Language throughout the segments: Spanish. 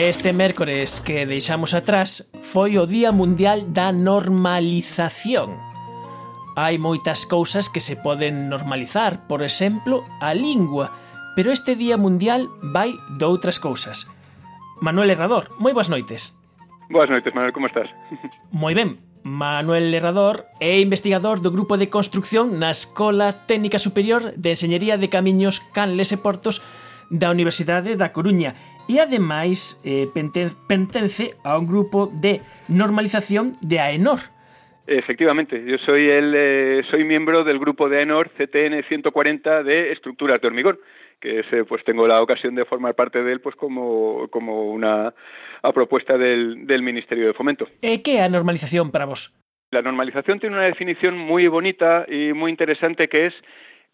Este mércores que deixamos atrás foi o Día Mundial da Normalización. Hai moitas cousas que se poden normalizar, por exemplo, a lingua, pero este Día Mundial vai doutras cousas. Manuel Herrador, moi boas noites. Boas noites, Manuel, como estás? moi ben. Manuel Herrador é investigador do Grupo de Construcción na Escola Técnica Superior de Enseñería de Camiños, Canles e Portos da Universidade da Coruña e ademais eh, pertence a un grupo de normalización de AENOR. Efectivamente, yo soy el eh, soy miembro del grupo de AENOR CTN 140 de estructuras de hormigón, que ese, pues tengo la ocasión de formar parte de él pues como, como una a propuesta del, del Ministerio de Fomento. E que é a normalización para vos? La normalización tiene una definición muy bonita y muy interesante que es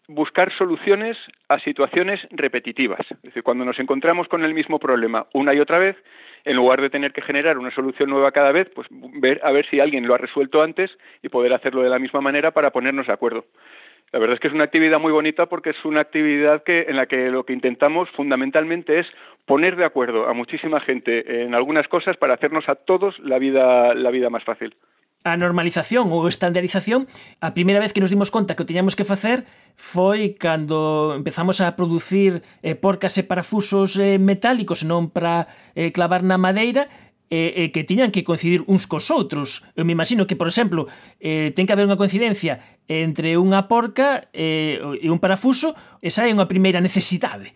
buscar soluciones a situaciones repetitivas. Es decir, cuando nos encontramos con el mismo problema una y otra vez, en lugar de tener que generar una solución nueva cada vez, pues ver a ver si alguien lo ha resuelto antes y poder hacerlo de la misma manera para ponernos de acuerdo. La verdad es que es una actividad muy bonita porque es una actividad que, en la que lo que intentamos fundamentalmente es poner de acuerdo a muchísima gente en algunas cosas para hacernos a todos la vida, la vida más fácil. a normalización ou estandarización, a primeira vez que nos dimos conta que o teñamos que facer foi cando empezamos a producir eh, porcas e parafusos eh, metálicos non para eh, clavar na madeira e, eh, que tiñan que coincidir uns cos outros. Eu me imagino que, por exemplo, eh, ten que haber unha coincidencia entre unha porca eh, e un parafuso, esa é unha primeira necesidade.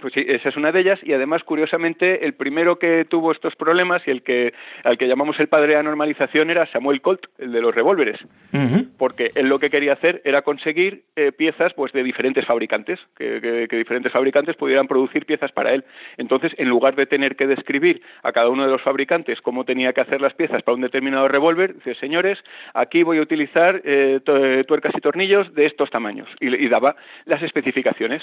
Pues sí, esa es una de ellas y además, curiosamente, el primero que tuvo estos problemas y el que al que llamamos el padre de la normalización era Samuel Colt, el de los revólveres, uh -huh. porque él lo que quería hacer era conseguir eh, piezas pues de diferentes fabricantes, que, que, que, diferentes fabricantes pudieran producir piezas para él. Entonces, en lugar de tener que describir a cada uno de los fabricantes cómo tenía que hacer las piezas para un determinado revólver, dice, señores, aquí voy a utilizar eh, tuercas y tornillos de estos tamaños y, y daba las especificaciones.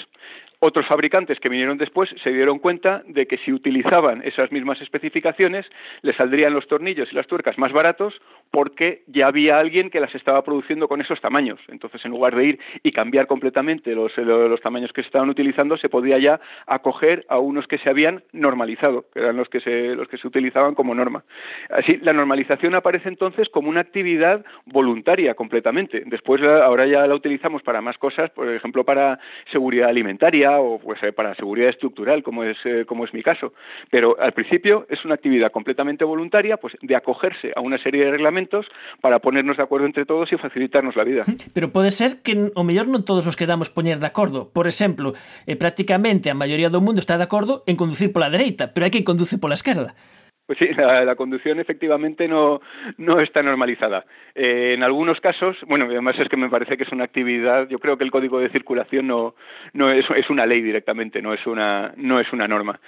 Otros fabricantes que vinieron después se dieron cuenta de que si utilizaban esas mismas especificaciones les saldrían los tornillos y las tuercas más baratos porque ya había alguien que las estaba produciendo con esos tamaños. Entonces, en lugar de ir y cambiar completamente los, los tamaños que se estaban utilizando, se podía ya acoger a unos que se habían normalizado, que eran los que se, los que se utilizaban como norma. Así, la normalización aparece entonces como una actividad voluntaria completamente. Después, ahora ya la utilizamos para más cosas, por ejemplo, para seguridad alimentaria o pues, eh, para seguridad estructural, como es, eh, como es mi caso. Pero al principio es una actividad completamente voluntaria, pues de acogerse a una serie de reglamentos elementos para ponernos de acordo entre todos e facilitarnos a vida. Pero pode ser que o mellor non todos nos quedamos poñer de acordo. Por exemplo, eh, prácticamente a maioría do mundo está de acordo en conducir pola dereita, pero hai que conduce pola esquerda. Pues sí, la, conducción efectivamente no, no está normalizada. Eh, en algunos casos, bueno, además es que me parece que es una actividad, yo creo que el código de circulación no, no es, es una ley directamente, no es una, no es una norma.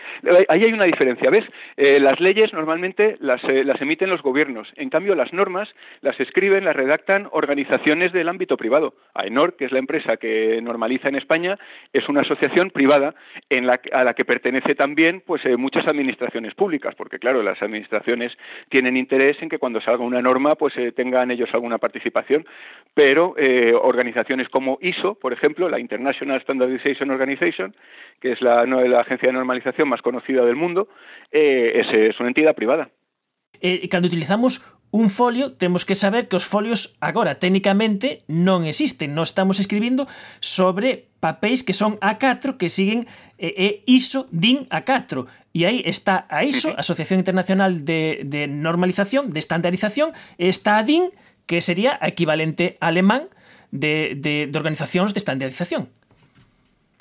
Ahí hay una diferencia, ¿ves? Eh, las leyes normalmente las, eh, las emiten los gobiernos, en cambio las normas las escriben, las redactan organizaciones del ámbito privado. AENOR, que es la empresa que normaliza en España, es una asociación privada en la, a la que pertenece también pues, eh, muchas administraciones públicas, porque claro, las administraciones tienen interés en que cuando salga una norma pues eh, tengan ellos alguna participación, pero eh, organizaciones como ISO, por ejemplo, la International Standardization Organization, que es la, agencia de normalización más conocida del mundo, eh, es, una entidad privada. Eh, cando utilizamos un folio, temos que saber que os folios agora técnicamente non existen. Non estamos escribindo sobre papéis que son A4 que siguen eh, eh, ISO DIN A4 e aí está a ISO, Asociación Internacional de, de Normalización, de Estandarización, e está a DIN, que sería a equivalente alemán de, de, de organizacións de estandarización.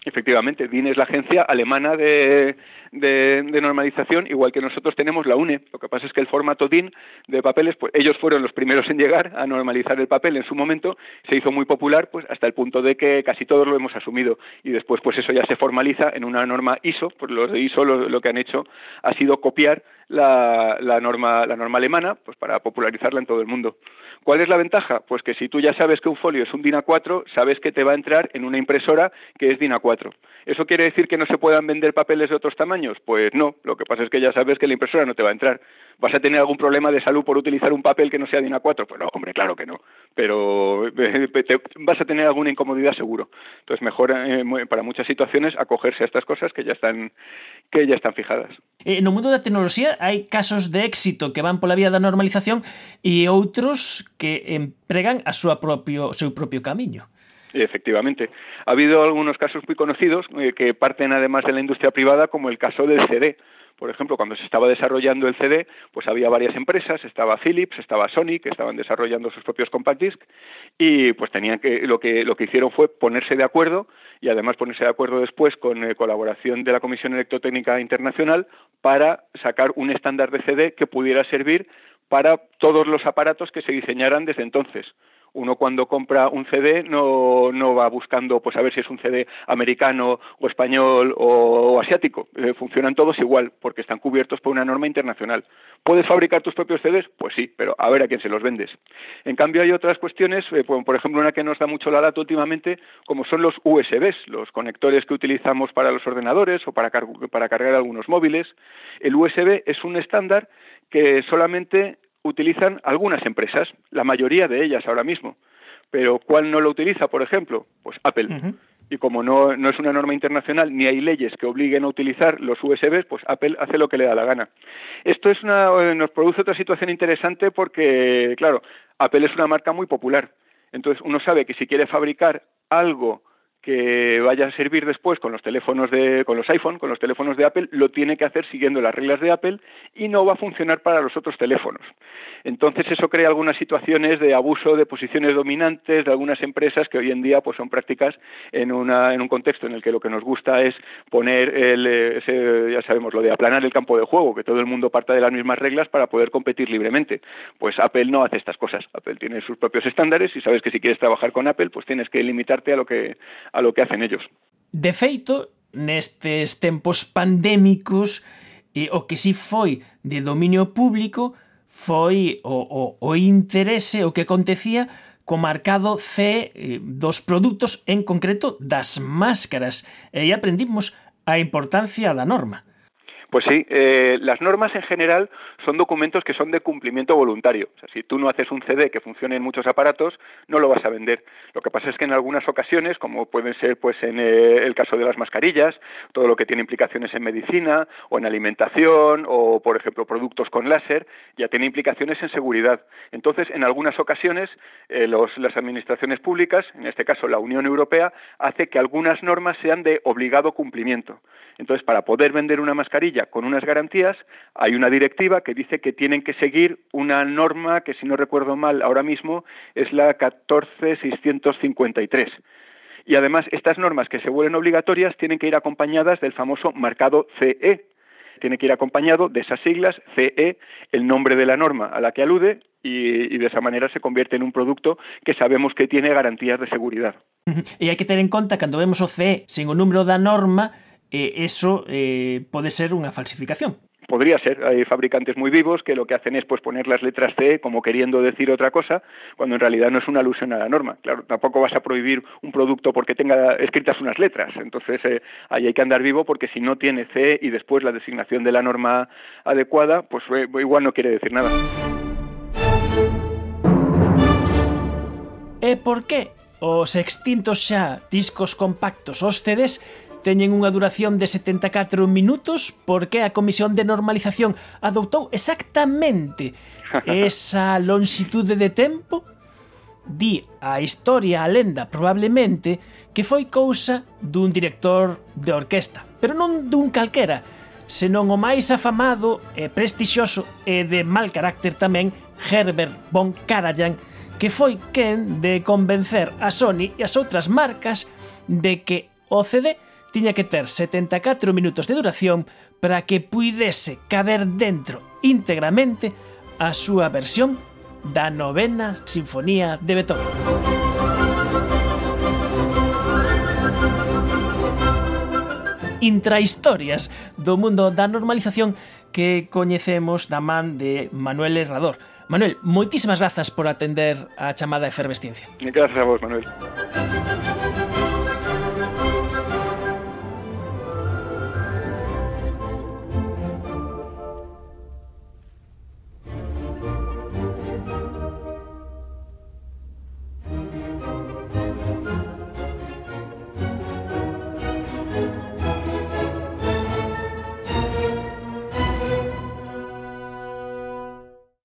Efectivamente, DIN es la agencia alemana de, de, normalización, igual que nosotros tenemos la UNE. Lo que pasa es que el formato DIN de papeles, pues ellos fueron los primeros en llegar a normalizar el papel en su momento, se hizo muy popular, pues hasta el punto de que casi todos lo hemos asumido y después pues eso ya se formaliza en una norma ISO, pues los de ISO lo, lo que han hecho ha sido copiar la, la, norma, la norma alemana pues para popularizarla en todo el mundo. ¿Cuál es la ventaja? Pues que si tú ya sabes que un folio es un DIN A4, sabes que te va a entrar en una impresora que es DIN A4. ¿Eso quiere decir que no se puedan vender papeles de otros tamaños? Años? Pues no, lo que pasa es que ya sabes que la impresora no te va a entrar. ¿Vas a tener algún problema de salud por utilizar un papel que no sea de A4? Pues no, hombre, claro que no. Pero eh, vas a tener alguna incomodidad seguro. Entonces, mejor eh, para muchas situaciones acogerse a estas cosas que ya están, que ya están fijadas. En el mundo de la tecnología hay casos de éxito que van por la vía la normalización y otros que empregan a su propio, su propio camino. Efectivamente. Ha habido algunos casos muy conocidos eh, que parten además de la industria privada, como el caso del CD. Por ejemplo, cuando se estaba desarrollando el CD, pues había varias empresas, estaba Philips, estaba Sony, que estaban desarrollando sus propios compact disc, y pues tenían que lo que lo que hicieron fue ponerse de acuerdo y además ponerse de acuerdo después con eh, colaboración de la Comisión Electrotécnica Internacional para sacar un estándar de CD que pudiera servir para todos los aparatos que se diseñaran desde entonces uno cuando compra un CD no, no, va buscando pues a ver si es un CD americano o español o, asiático. Eh, funcionan todos igual porque están cubiertos por una norma internacional. ¿Puedes fabricar tus propios CDs? Pues sí, pero a ver a quién se los vendes. En cambio hay otras cuestiones, eh, por ejemplo una que nos da mucho la lata últimamente, como son los USBs, los conectores que utilizamos para los ordenadores o para, para cargar algunos móviles. El USB es un estándar que solamente utilizan algunas empresas, la mayoría de ellas ahora mismo. Pero ¿cuál no lo utiliza, por ejemplo? Pues Apple. Y como no, no, es una norma internacional ni hay leyes que obliguen a utilizar los USBs, pues Apple hace lo que le da la gana. Esto es una, nos produce otra situación interesante porque, claro, Apple es una marca muy popular. Entonces uno sabe que si quiere fabricar algo que vaya a servir después con los teléfonos de, con los iPhone, con los teléfonos de Apple, lo tiene que hacer siguiendo las reglas de Apple y no va a funcionar para los otros teléfonos. Entonces eso crea algunas situaciones de abuso de posiciones dominantes de algunas empresas que hoy en día pues son prácticas en, una, en un contexto en el que lo que nos gusta es poner el, ese, ya sabemos, lo de aplanar el campo de juego, que todo el mundo parta de las mismas reglas para poder competir libremente. Pues Apple no hace estas cosas. Apple tiene sus propios estándares y sabes que si quieres trabajar con Apple, pues tienes que limitarte a lo que a lo que hacen ellos. De feito, nestes tempos pandémicos, e o que si foi de dominio público foi o, o, o interese, o que acontecía co marcado C eh, dos produtos, en concreto das máscaras, e aprendimos a importancia da norma. Pues sí, eh, las normas en general son documentos que son de cumplimiento voluntario. O sea, si tú no haces un CD que funcione en muchos aparatos, no lo vas a vender. Lo que pasa es que en algunas ocasiones, como pueden ser pues en eh, el caso de las mascarillas, todo lo que tiene implicaciones en medicina o en alimentación o, por ejemplo, productos con láser, ya tiene implicaciones en seguridad. Entonces, en algunas ocasiones, eh, las administraciones públicas, en este caso la Unión Europea, hace que algunas normas sean de obligado cumplimiento. Entonces, para poder vender una mascarilla con unas garantías, hay una directiva que dice que tienen que seguir una norma que, si no recuerdo mal, ahora mismo es la 14653. Y además, estas normas que se vuelven obligatorias tienen que ir acompañadas del famoso marcado CE. Tiene que ir acompañado de esas siglas CE, el nombre de la norma a la que alude, y, de esa manera se convierte en un producto que sabemos que tiene garantías de seguridad. Y hay que tener en cuenta, cuando vemos o CE sin o número da norma, eh, eso eh, pode ser unha falsificación. Podría ser, hay fabricantes muy vivos que lo que hacen es pues poner las letras C como queriendo decir otra cosa, cuando en realidad no es una alusión a la norma. Claro, tampoco vas a prohibir un producto porque tenga escritas unas letras. Entonces eh, ahí hay que andar vivo porque si no tiene C y después la designación de la norma adecuada, pues igual no quiere decir nada. E por qué os extintos xa discos compactos, os CDs, teñen unha duración de 74 minutos porque a Comisión de Normalización adoptou exactamente esa longitude de tempo di a historia, a lenda, probablemente, que foi cousa dun director de orquesta, pero non dun calquera, senón o máis afamado e prestixioso e de mal carácter tamén Herbert von Karajan, que foi quen de convencer a Sony e as outras marcas de que o CD tiña que ter 74 minutos de duración para que puidese caber dentro íntegramente a súa versión da novena sinfonía de Beethoven. Intrahistorias do mundo da normalización que coñecemos da man de Manuel Herrador. Manuel, moitísimas grazas por atender a chamada efervesciencia. Gracias a vos, Manuel.